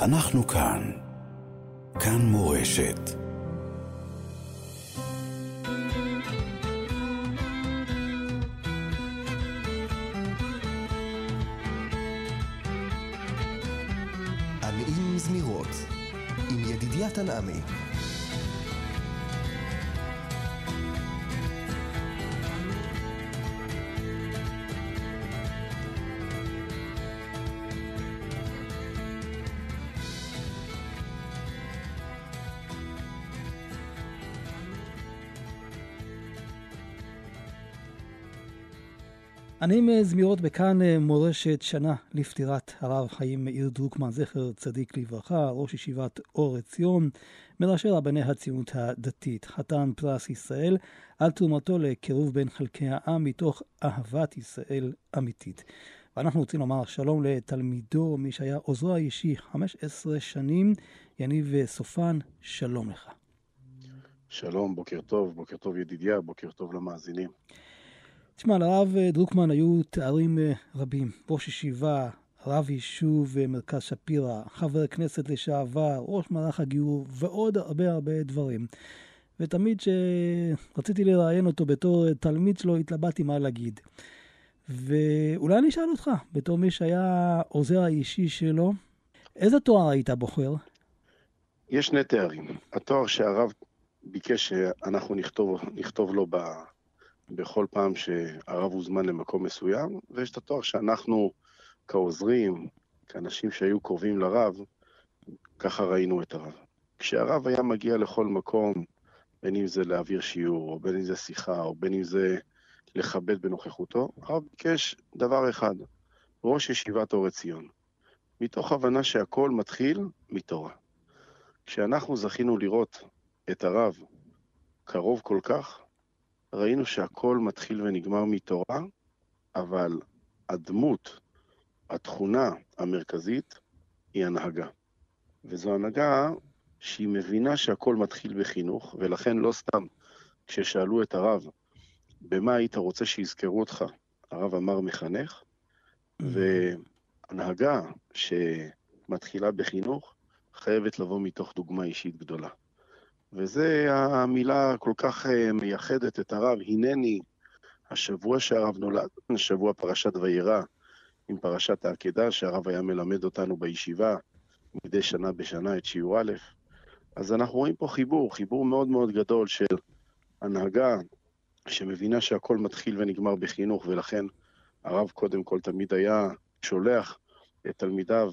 אנחנו כאן. כאן מורשת. הנעים זמירות עם ידידיה תנעמי אני מזמירות בכאן אה, מורשת שנה לפטירת הרב חיים מאיר דרוקמן, זכר צדיק לברכה, ראש ישיבת אור עציון, מראשי רבני הציונות הדתית, חתן פרס ישראל, על תרומתו לקירוב בין חלקי העם מתוך אהבת ישראל אמיתית. ואנחנו רוצים לומר שלום לתלמידו, מי שהיה עוזרו האישי 15 שנים, יניב סופן, שלום לך. שלום, בוקר טוב, בוקר טוב ידידיה, בוקר טוב למאזינים. תשמע, לרב אה, דרוקמן היו תארים אה, רבים. ראש ישיבה, רב יישוב אה, מרכז שפירא, חבר כנסת לשעבר, ראש מערך הגיור ועוד הרבה הרבה דברים. ותמיד כשרציתי לראיין אותו בתור תלמיד שלו, התלבטתי מה להגיד. ואולי אני אשאל אותך, בתור מי שהיה עוזר האישי שלו, איזה תואר היית בוחר? יש שני תארים. התואר שהרב ביקש שאנחנו נכתוב, נכתוב לו ב... בכל פעם שהרב הוזמן למקום מסוים, ויש את התואר שאנחנו כעוזרים, כאנשים שהיו קרובים לרב, ככה ראינו את הרב. כשהרב היה מגיע לכל מקום, בין אם זה להעביר שיעור, או בין אם זה שיחה, או בין אם זה לכבד בנוכחותו, הרב ביקש דבר אחד, ראש ישיבת אור עציון, מתוך הבנה שהכל מתחיל מתורה. כשאנחנו זכינו לראות את הרב קרוב כל כך, ראינו שהכל מתחיל ונגמר מתורה, אבל הדמות, התכונה המרכזית, היא הנהגה. וזו הנהגה שהיא מבינה שהכל מתחיל בחינוך, ולכן לא סתם כששאלו את הרב, במה היית רוצה שיזכרו אותך? הרב אמר מחנך, mm-hmm. והנהגה שמתחילה בחינוך חייבת לבוא מתוך דוגמה אישית גדולה. וזה המילה כל כך אה, מייחדת את הרב, הנני, השבוע שהרב נולד, שבוע פרשת וירא, עם פרשת העקדה, שהרב היה מלמד אותנו בישיבה מדי שנה בשנה את שיעור א', אז אנחנו רואים פה חיבור, חיבור מאוד מאוד גדול של הנהגה שמבינה שהכל מתחיל ונגמר בחינוך, ולכן הרב קודם כל תמיד היה שולח את תלמידיו,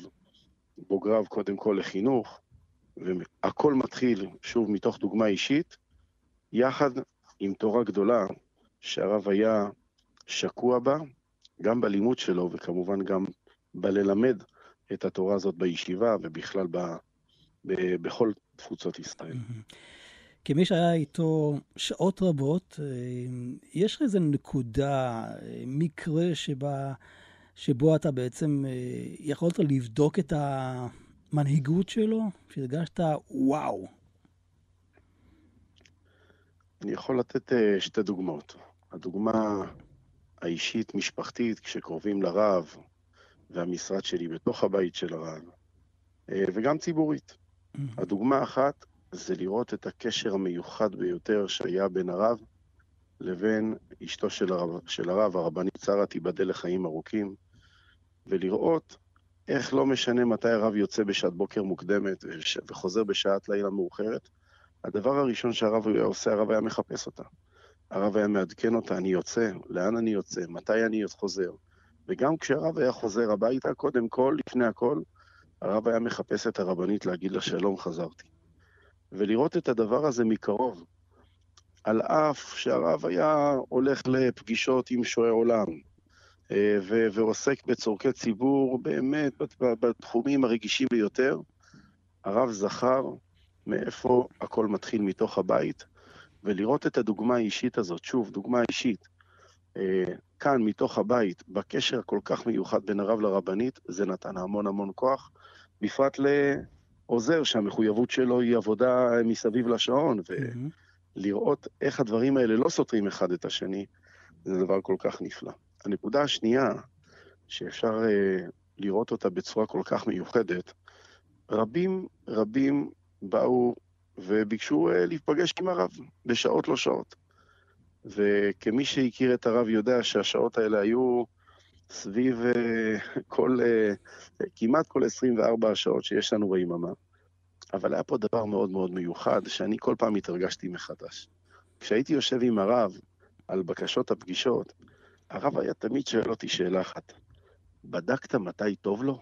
בוגריו קודם כל לחינוך, והכל מתחיל, שוב, מתוך דוגמה אישית, יחד עם תורה גדולה שהרב היה שקוע בה, גם בלימוד שלו וכמובן גם בללמד את התורה הזאת בישיבה ובכלל ב, ב, בכל תפוצות ישראל. כמי שהיה איתו שעות רבות, אה, יש לך איזה נקודה, אה, מקרה שבה, שבו אתה בעצם אה, יכולת לבדוק את ה... המנהיגות שלו, שהרגשת וואו? אני יכול לתת uh, שתי דוגמאות. הדוגמה האישית-משפחתית, כשקרובים לרב, והמשרד שלי בתוך הבית של הרב, uh, וגם ציבורית. Mm-hmm. הדוגמה האחת זה לראות את הקשר המיוחד ביותר שהיה בין הרב לבין אשתו של הרב, של הרב הרבנית שרה, תיבדל לחיים ארוכים, ולראות איך לא משנה מתי הרב יוצא בשעת בוקר מוקדמת וחוזר בשעת לילה מאוחרת, הדבר הראשון שהרב היה עושה, הרב היה מחפש אותה. הרב היה מעדכן אותה, אני יוצא, לאן אני יוצא, מתי אני חוזר. וגם כשהרב היה חוזר הביתה, קודם כל, לפני הכל, הרב היה מחפש את הרבנית להגיד לה שלום, חזרתי. ולראות את הדבר הזה מקרוב, על אף שהרב היה הולך לפגישות עם שועי עולם, ו- ועוסק בצורכי ציבור באמת בתחומים הרגישים ביותר, הרב זכר מאיפה הכל מתחיל? מתוך הבית, ולראות את הדוגמה האישית הזאת, שוב, דוגמה אישית, אה, כאן מתוך הבית, בקשר הכל כך מיוחד בין הרב לרבנית, זה נתן המון המון כוח, בפרט לעוזר שהמחויבות שלו היא עבודה מסביב לשעון, ולראות איך הדברים האלה לא סותרים אחד את השני, זה דבר כל כך נפלא. הנקודה השנייה, שאפשר uh, לראות אותה בצורה כל כך מיוחדת, רבים רבים באו וביקשו אה, להיפגש עם הרב בשעות לא שעות. וכמי שהכיר את הרב יודע שהשעות האלה היו סביב אה, כל, אה, כמעט כל 24 השעות שיש לנו ביממה. אבל היה פה דבר מאוד מאוד מיוחד, שאני כל פעם התרגשתי מחדש. כשהייתי יושב עם הרב על בקשות הפגישות, הרב היה תמיד שואל אותי שאלה אחת, בדקת מתי טוב לו?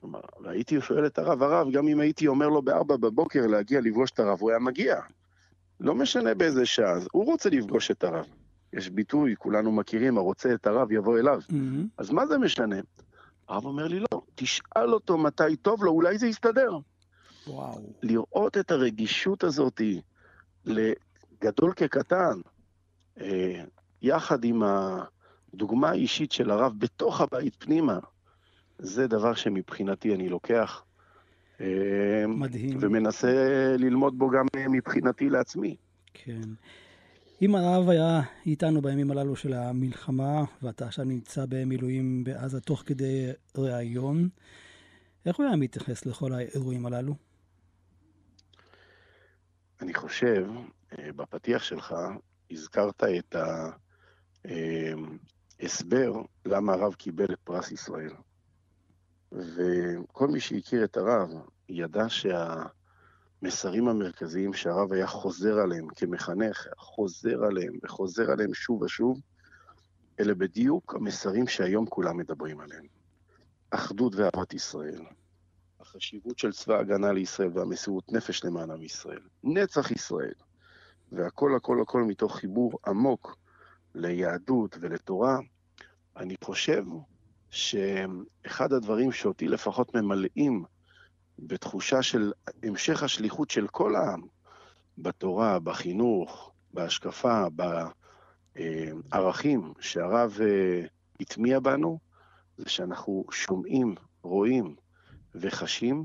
כלומר, והייתי שואל את הרב, הרב, גם אם הייתי אומר לו בארבע בבוקר להגיע לפגוש את הרב, הוא היה מגיע. לא משנה באיזה שעה, הוא רוצה לפגוש את הרב. יש ביטוי, כולנו מכירים, הרוצה את הרב יבוא אליו. Mm-hmm. אז מה זה משנה? הרב אומר לי, לא, תשאל אותו מתי טוב לו, אולי זה יסתדר. וואו. לראות את הרגישות הזאת לגדול כקטן, אה, יחד עם הדוגמה האישית של הרב בתוך הבית פנימה, זה דבר שמבחינתי אני לוקח אה, מדהים. ומנסה ללמוד בו גם מבחינתי לעצמי. כן. אם הרב היה איתנו בימים הללו של המלחמה, ואתה עכשיו נמצא במילואים בעזה תוך כדי ראיון, איך הוא היה מתייחס לכל האירועים הללו? אני חושב, אה, בפתיח שלך, הזכרת את ההסבר למה הרב קיבל את פרס ישראל. וכל מי שהכיר את הרב ידע שהמסרים המרכזיים שהרב היה חוזר עליהם כמחנך, חוזר עליהם וחוזר עליהם שוב ושוב, אלה בדיוק המסרים שהיום כולם מדברים עליהם. אחדות ואהבת ישראל, החשיבות של צבא ההגנה לישראל והמסירות נפש למען עם ישראל, נצח ישראל, והכל הכל הכל מתוך חיבור עמוק ליהדות ולתורה, אני חושב שאחד הדברים שאותי לפחות ממלאים בתחושה של המשך השליחות של כל העם, בתורה, בחינוך, בהשקפה, בערכים שהרב אה, הטמיע בנו, זה שאנחנו שומעים, רואים וחשים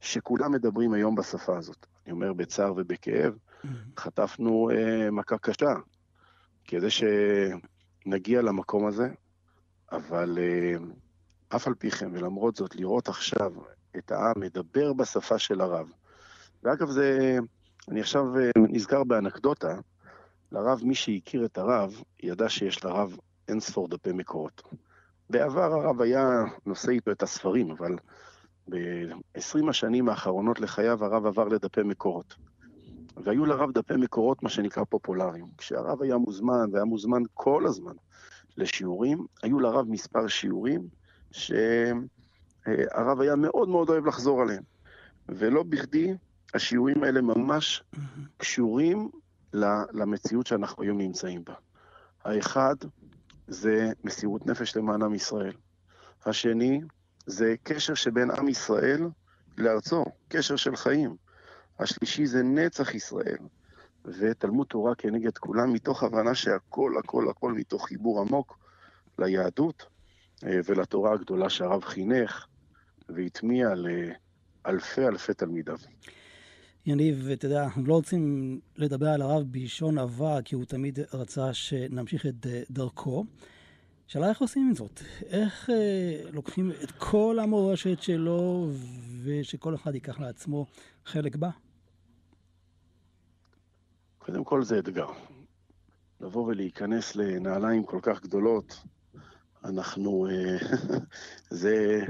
שכולם מדברים היום בשפה הזאת. אני אומר בצער ובכאב, חטפנו אה, מכה קשה כדי שנגיע למקום הזה, אבל אה, אף על פי כן, ולמרות זאת, לראות עכשיו את העם מדבר בשפה של הרב. ואגב, זה, אני עכשיו אה, נזכר באנקדוטה, לרב, מי שהכיר את הרב, ידע שיש לרב אין ספור דפי מקורות. בעבר הרב היה נושא איתו את הספרים, אבל ב-20 השנים האחרונות לחייו הרב עבר לדפי מקורות. והיו לרב דפי מקורות, מה שנקרא פופולריים. כשהרב היה מוזמן, והיה מוזמן כל הזמן לשיעורים, היו לרב מספר שיעורים שהרב היה מאוד מאוד אוהב לחזור עליהם. ולא בכדי השיעורים האלה ממש קשורים למציאות שאנחנו היום נמצאים בה. האחד זה מסירות נפש למען עם ישראל. השני זה קשר שבין עם ישראל לארצו, קשר של חיים. השלישי זה נצח ישראל, ותלמוד תורה כנגד כולם, מתוך הבנה שהכל, הכל, הכל מתוך חיבור עמוק ליהדות אה, ולתורה הגדולה שהרב חינך והטמיע לאלפי אלפי תלמידיו. יניב, אתה יודע, אנחנו לא רוצים לדבר על הרב בלשון עבר, כי הוא תמיד רצה שנמשיך את דרכו. שאלה איך עושים את זאת? איך אה, לוקחים את כל המורשת שלו ושכל אחד ייקח לעצמו חלק בה? קודם כל זה אתגר. לבוא ולהיכנס לנעליים כל כך גדולות, אנחנו... אה, זה,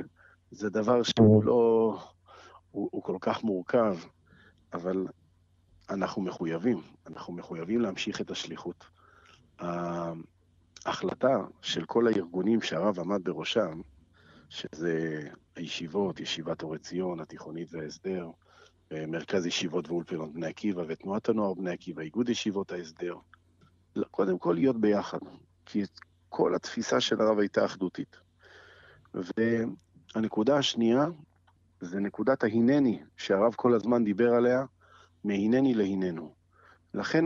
זה דבר שהוא לא... הוא, הוא כל כך מורכב, אבל אנחנו מחויבים, אנחנו מחויבים להמשיך את השליחות. ההחלטה של כל הארגונים שהרב עמד בראשם, שזה הישיבות, ישיבת אורי ציון, התיכונית וההסדר, מרכז ישיבות ואולפנות בני עקיבא ותנועת הנוער בני עקיבא, איגוד ישיבות ההסדר. קודם כל להיות ביחד, כי כל התפיסה של הרב הייתה אחדותית. והנקודה השנייה זה נקודת ההינני, שהרב כל הזמן דיבר עליה, מהינני להיננו. לכן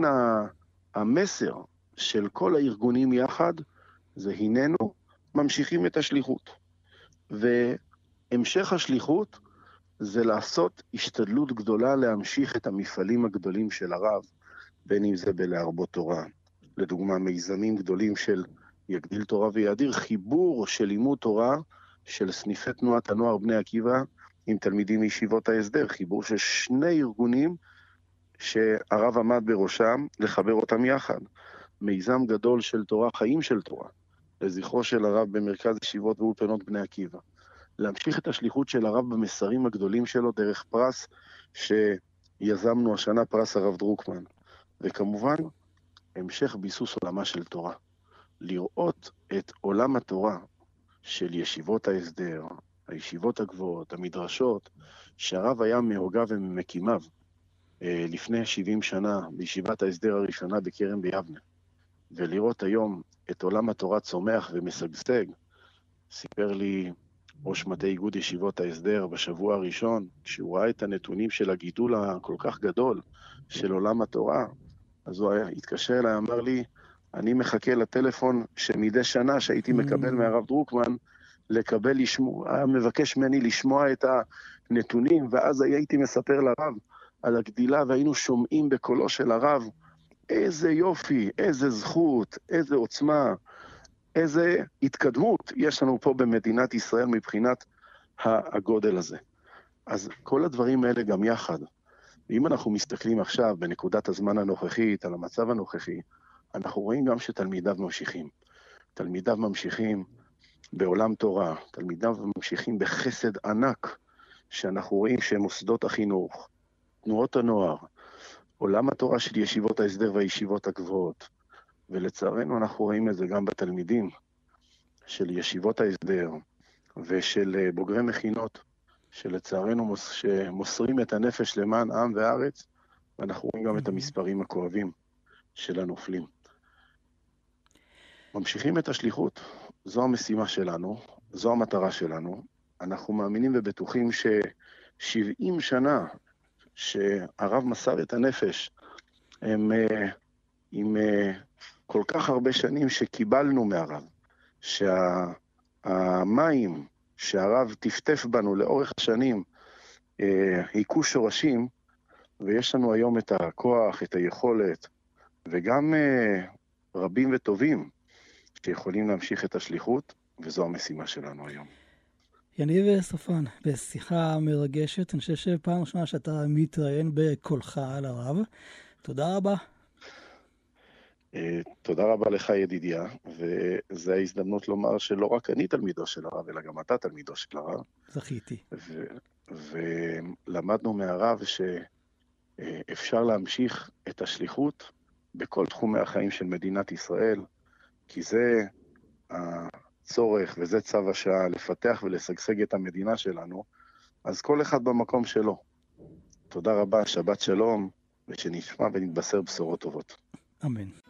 המסר של כל הארגונים יחד זה הננו ממשיכים את השליחות. והמשך השליחות זה לעשות השתדלות גדולה להמשיך את המפעלים הגדולים של הרב, בין אם זה בלהרבות תורה, לדוגמה מיזמים גדולים של יגדיל תורה ויאדיר, חיבור של לימוד תורה של סניפי תנועת הנוער בני עקיבא עם תלמידים מישיבות ההסדר, חיבור של שני ארגונים שהרב עמד בראשם, לחבר אותם יחד. מיזם גדול של תורה, חיים של תורה, לזכרו של הרב במרכז ישיבות ואולפנות בני עקיבא. להמשיך את השליחות של הרב במסרים הגדולים שלו דרך פרס שיזמנו השנה, פרס הרב דרוקמן. וכמובן, המשך ביסוס עולמה של תורה. לראות את עולם התורה של ישיבות ההסדר, הישיבות הגבוהות, המדרשות, שהרב היה מהוגיו וממקימיו אה, לפני 70 שנה בישיבת ההסדר הראשונה בכרם ביבנה, ולראות היום את עולם התורה צומח ומשגשג, סיפר לי ראש מטה איגוד ישיבות ההסדר בשבוע הראשון, כשהוא ראה את הנתונים של הגידול הכל כך גדול של עולם התורה, אז הוא היה, התקשר אליי, אמר לי, אני מחכה לטלפון שמדי שנה שהייתי מקבל mm. מהרב דרוקמן, לקבל, לשמוע, היה מבקש ממני לשמוע את הנתונים, ואז הייתי מספר לרב על הגדילה, והיינו שומעים בקולו של הרב, איזה יופי, איזה זכות, איזה עוצמה, איזה התקדמות יש לנו פה במדינת ישראל מבחינת הגודל הזה. אז כל הדברים האלה גם יחד. ואם אנחנו מסתכלים עכשיו, בנקודת הזמן הנוכחית, על המצב הנוכחי, אנחנו רואים גם שתלמידיו ממשיכים. תלמידיו ממשיכים בעולם תורה, תלמידיו ממשיכים בחסד ענק, שאנחנו רואים שמוסדות החינוך, תנועות הנוער, עולם התורה של ישיבות ההסדר והישיבות הגבוהות, ולצערנו אנחנו רואים את זה גם בתלמידים של ישיבות ההסדר ושל אה, בוגרי מכינות, שלצערנו מוס, שמוסרים את הנפש למען עם וארץ, ואנחנו רואים גם את המספרים הכואבים של הנופלים. ממשיכים את השליחות, זו המשימה שלנו, זו המטרה שלנו. אנחנו מאמינים ובטוחים ש-70 שנה שהרב מסר את הנפש, הם אה, עם אה, כל כך הרבה שנים שקיבלנו מהרב, שהמים שהרב טפטף בנו לאורך השנים אה, היכו שורשים, ויש לנו היום את הכוח, את היכולת, וגם רבים וטובים שיכולים להמשיך את השליחות, וזו המשימה שלנו היום. יניב סופן, בשיחה מרגשת, אני חושב שפעם ראשונה שאתה מתראיין בקולך על הרב. תודה רבה. תודה רבה לך, ידידיה, וזו ההזדמנות לומר שלא רק אני תלמידו של הרב, אלא גם אתה תלמידו של הרב. זכיתי. ולמדנו מהרב שאפשר להמשיך את השליחות בכל תחומי החיים של מדינת ישראל, כי זה הצורך וזה צו השעה לפתח ולשגשג את המדינה שלנו, אז כל אחד במקום שלו. תודה רבה, שבת שלום, ושנשמע ונתבשר בשורות טובות. אמן.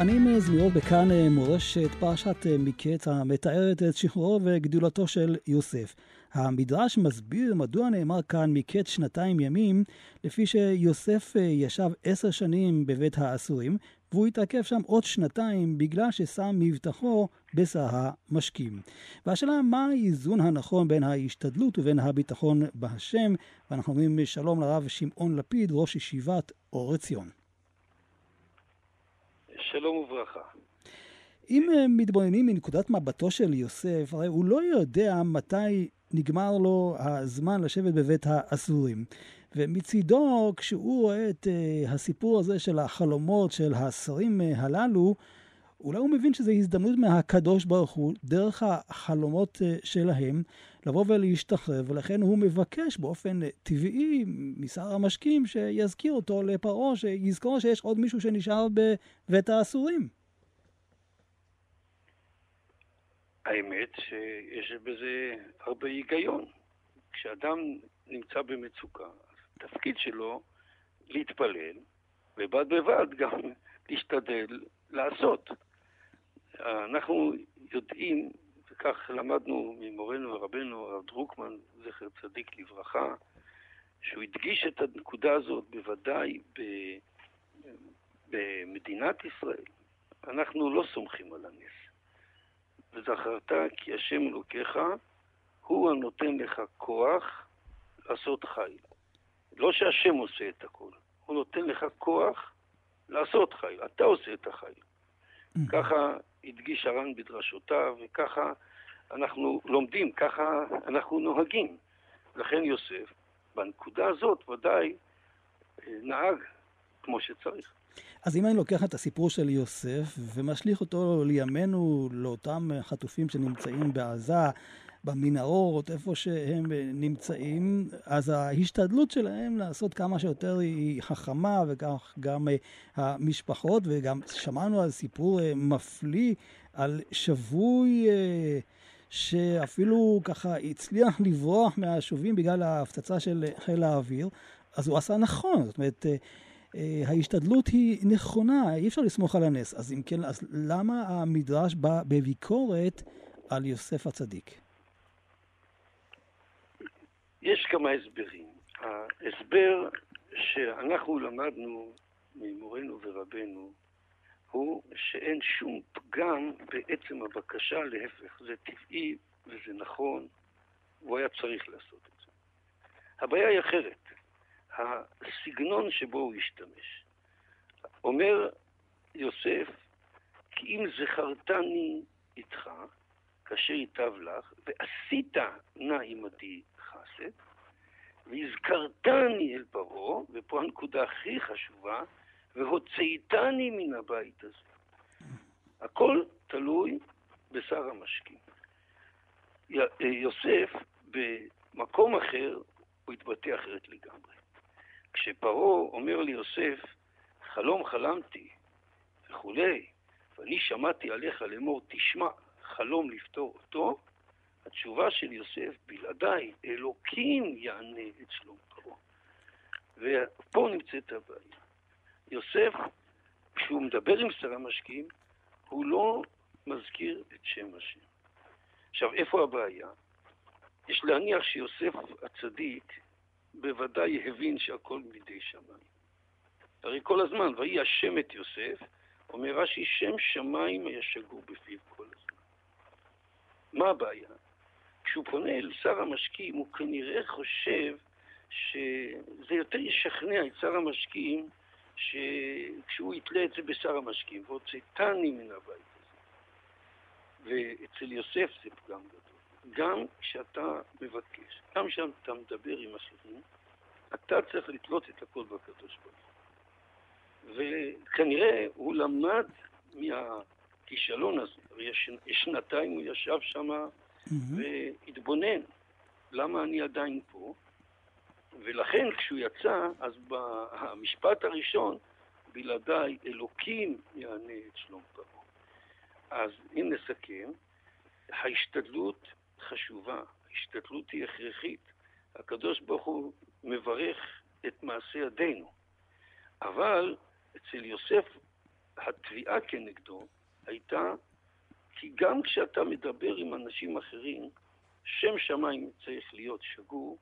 אני מזמירות בכאן אה, מורשת פרשת אה, מקץ המתארת את שחרורו וגדולתו של יוסף. המדרש מסביר מדוע נאמר כאן מקץ שנתיים ימים, לפי שיוסף אה, ישב עשר שנים בבית האסורים, והוא התעכב שם עוד שנתיים בגלל ששם מבטחו בשר המשקים. והשאלה מה האיזון הנכון בין ההשתדלות ובין הביטחון בהשם, ואנחנו אומרים שלום לרב שמעון לפיד, ראש ישיבת אור עציון. שלום וברכה. אם אה, מתבוננים מנקודת מבטו של יוסף, הרי הוא לא יודע מתי נגמר לו הזמן לשבת בבית האסורים. ומצידו, כשהוא רואה את uh, הסיפור הזה של החלומות של השרים uh, הללו, אולי הוא מבין שזו הזדמנות מהקדוש ברוך הוא, דרך החלומות שלהם, לבוא ולהשתחרר, ולכן הוא מבקש באופן טבעי משר המשקים שיזכיר אותו לפרעה, שיזכור שיש עוד מישהו שנשאר בבית האסורים. האמת שיש בזה הרבה היגיון. כשאדם נמצא במצוקה, התפקיד שלו להתפלל, ובד בבד גם להשתדל לעשות. אנחנו יודעים, וכך למדנו ממורנו ורבנו הרב דרוקמן, זכר צדיק לברכה, שהוא הדגיש את הנקודה הזאת בוודאי ב, במדינת ישראל. אנחנו לא סומכים על הנס. וזכרת כי השם אלוקיך הוא הנותן לך כוח לעשות חיל. לא שהשם עושה את הכל, הוא נותן לך כוח לעשות חיל, אתה עושה את החיל. ככה הדגיש הר"ן בדרשותיו, וככה אנחנו לומדים, ככה אנחנו נוהגים. לכן יוסף, בנקודה הזאת ודאי אה, נהג כמו שצריך. אז אם אני לוקח את הסיפור של יוסף ומשליך אותו לימינו, לאותם חטופים שנמצאים בעזה, במנהרות, איפה שהם נמצאים, אז ההשתדלות שלהם לעשות כמה שיותר היא חכמה, וכך גם אה, המשפחות, וגם שמענו על סיפור אה, מפליא על שבוי אה, שאפילו ככה הצליח לברוח מהשובים בגלל ההפצצה של חיל האוויר, אז הוא עשה נכון, זאת אומרת... ההשתדלות היא נכונה, אי אפשר לסמוך על הנס. אז אם כן, אז למה המדרש בא בביקורת על יוסף הצדיק? יש כמה הסברים. ההסבר שאנחנו למדנו ממורנו ורבנו הוא שאין שום פגם בעצם הבקשה, להפך, זה טבעי וזה נכון, הוא היה צריך לעשות את זה. הבעיה היא אחרת, הסגנון שבו הוא השתמש. אומר יוסף, כי אם זכרתני איתך, כאשר ייטב לך, ועשית נא עמדי חסד, והזכרתני אל פרעה, ופה הנקודה הכי חשובה, והוצאתני מן הבית הזה. הכל תלוי בשר המשקים. יוסף, במקום אחר, הוא התבטא אחרת לגמרי. כשפרעה אומר ליוסף, חלום חלמתי וכולי, ואני שמעתי עליך לאמור, תשמע, חלום לפתור אותו, התשובה של יוסף, בלעדיי, אלוקים יענה את שלום פרעה. ופה נמצאת הבעיה. יוסף, כשהוא מדבר עם שר המשקיעים, הוא לא מזכיר את שם השם. עכשיו, איפה הבעיה? יש להניח שיוסף הצדיק בוודאי הבין שהכל מידי שמיים. הרי כל הזמן, ויהי השם את יוסף, אומר רש"י, שם שמיים היה שגור בפיו כל הזמן. מה הבעיה? כשהוא פונה אל שר המשקיעים, הוא כנראה חושב שזה יותר ישכנע את שר המשקיעים שכשהוא יתלה את זה בשר המשקיעים, והוצאתני מן הבית הזה. ואצל יוסף זה פגם גדול. גם כשאתה מבקש, גם כשאתה מדבר עם אחרים, אתה צריך לתלות את הכל בקדוש ברוך הוא. וכנראה הוא למד מהכישלון הזה. יש שנתיים הוא ישב שם. והתבונן, למה אני עדיין פה? ולכן כשהוא יצא, אז במשפט הראשון, בלעדיי אלוקים יענה את שלום פרעה. אז אם נסכם, ההשתדלות חשובה, ההשתדלות היא הכרחית. הקדוש ברוך הוא מברך את מעשה ידינו. אבל אצל יוסף התביעה כנגדו הייתה כי גם כשאתה מדבר עם אנשים אחרים, שם שמיים צריך להיות שגור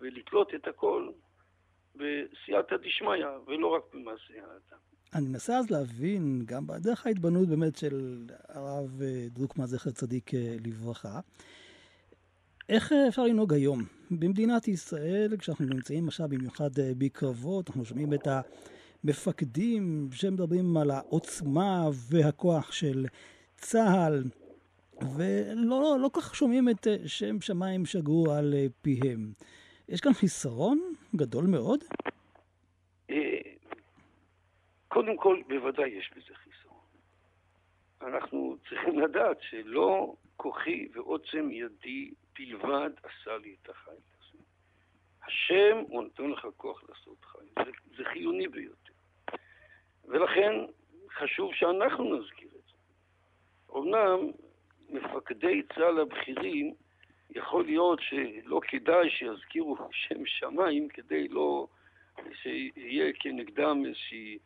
ולתלות את הכל בסייעתא דשמיא, ולא רק במעשה האדם. אני מנסה אז להבין, גם בדרך ההתבוננות באמת של הרב אה, דרוקמן, זכר צדיק אה, לברכה, איך אה, אפשר לנהוג היום? במדינת ישראל, כשאנחנו נמצאים עכשיו במיוחד בקרבות, אנחנו שומעים את המפקדים שמדברים על העוצמה והכוח של צה"ל, ולא לא כך שומעים את שם שמיים שגור על פיהם. יש כאן חיסרון גדול מאוד? אה, קודם כל, בוודאי יש בזה חיסרון. אנחנו צריכים לדעת שלא כוחי ועוצם ידי בלבד עשה לי את החיל הזה. השם, הוא נותן לך כוח לעשות חיל. זה, זה חיוני ביותר. ולכן חשוב שאנחנו נזכיר את זה. אמנם מפקדי צה"ל הבכירים יכול להיות שלא כדאי שיזכירו שם שמיים כדי לא שיהיה כנגדם איזושהי,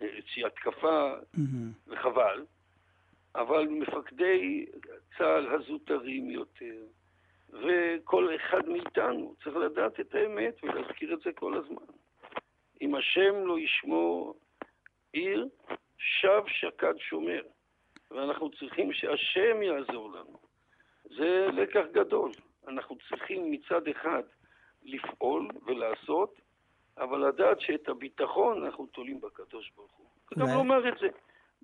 איזושהי התקפה, mm-hmm. וחבל. אבל מפקדי צה"ל הזוטרים יותר, וכל אחד מאיתנו צריך לדעת את האמת ולהזכיר את זה כל הזמן. אם השם לא ישמור עיר, שב שקד שומר. ואנחנו צריכים שהשם יעזור לנו. זה לקח גדול. אנחנו צריכים מצד אחד לפעול ולעשות, אבל לדעת שאת הביטחון אנחנו תולים בקדוש ברוך הוא. וגם לומר את זה.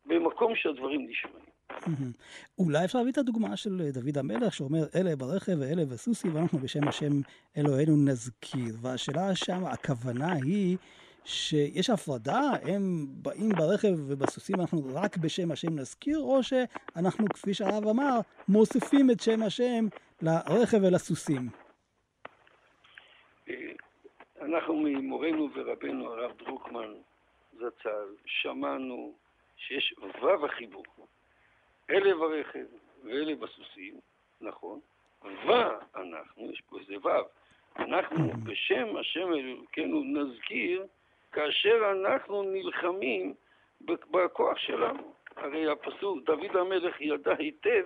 במקום שהדברים נשמעים. אולי אפשר להביא את הדוגמה של דוד המלך, שאומר, אלה ברכב ואלה בסוסי, ואנחנו בשם השם אלוהינו נזכיר. והשאלה שם, הכוונה היא שיש הפרדה, הם באים ברכב ובסוסים, אנחנו רק בשם השם נזכיר, או שאנחנו, כפי שהרב אמר, מוסיפים את שם השם לרכב ולסוסים. אה, אנחנו ממורנו ורבנו הרב דרוקמן זצ"ל שמענו שיש וו החיבור. אלה ברכב ואלה בסוסים, נכון, ואנחנו, יש פה איזה וו, אנחנו בשם השם אלוקינו נזכיר כאשר אנחנו נלחמים בכוח שלנו. הרי הפסוק, דוד המלך ידע היטב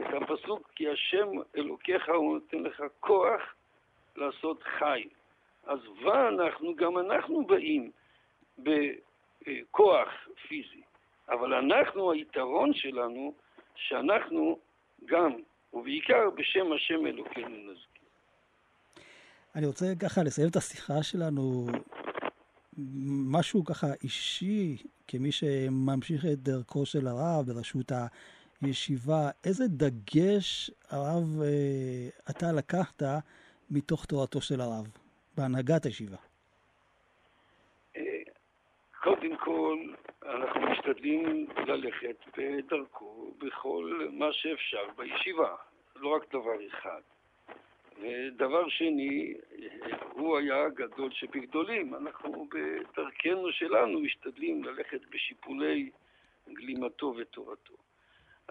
את הפסוק, כי השם אלוקיך הוא נותן לך כוח לעשות חי. אז ואנחנו, גם אנחנו באים בכוח פיזי. אבל אנחנו, היתרון שלנו, שאנחנו גם, ובעיקר בשם השם אלוקינו נזכיר. אני רוצה ככה לסיים את השיחה שלנו, משהו ככה אישי, כמי שממשיך את דרכו של הרב בראשות הישיבה, איזה דגש הרב אה, אתה לקחת מתוך תורתו של הרב, בהנהגת הישיבה? אה, קודם כל, אנחנו משתדלים ללכת בדרכו בכל מה שאפשר בישיבה, לא רק דבר אחד. ודבר שני, הוא היה גדול שבגדולים. אנחנו בדרכנו שלנו משתדלים ללכת בשיפולי גלימתו ותורתו.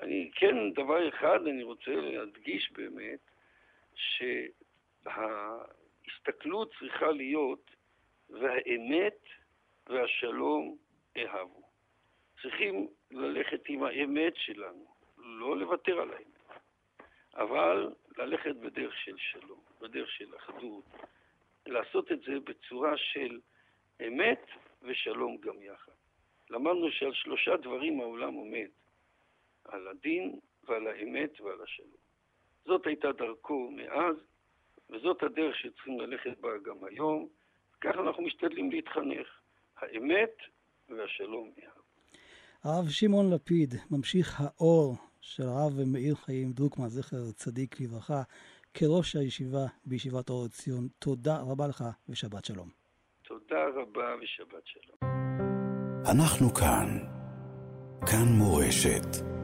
אני, כן, דבר אחד אני רוצה להדגיש באמת, שההסתכלות צריכה להיות והאמת והשלום אהבו. צריכים ללכת עם האמת שלנו, לא לוותר על האמת, אבל ללכת בדרך של שלום, בדרך של אחדות, לעשות את זה בצורה של אמת ושלום גם יחד. למדנו שעל שלושה דברים העולם עומד, על הדין ועל האמת ועל השלום. זאת הייתה דרכו מאז, וזאת הדרך שצריכים ללכת בה גם היום. ככה אנחנו משתדלים להתחנך. האמת והשלום יחד. הרב שמעון לפיד, ממשיך האור של הרב מאיר חיים דרוקמן, זכר צדיק לברכה, כראש הישיבה בישיבת אור ציון. תודה רבה לך ושבת שלום. תודה רבה ושבת שלום. אנחנו כאן. כאן מורשת.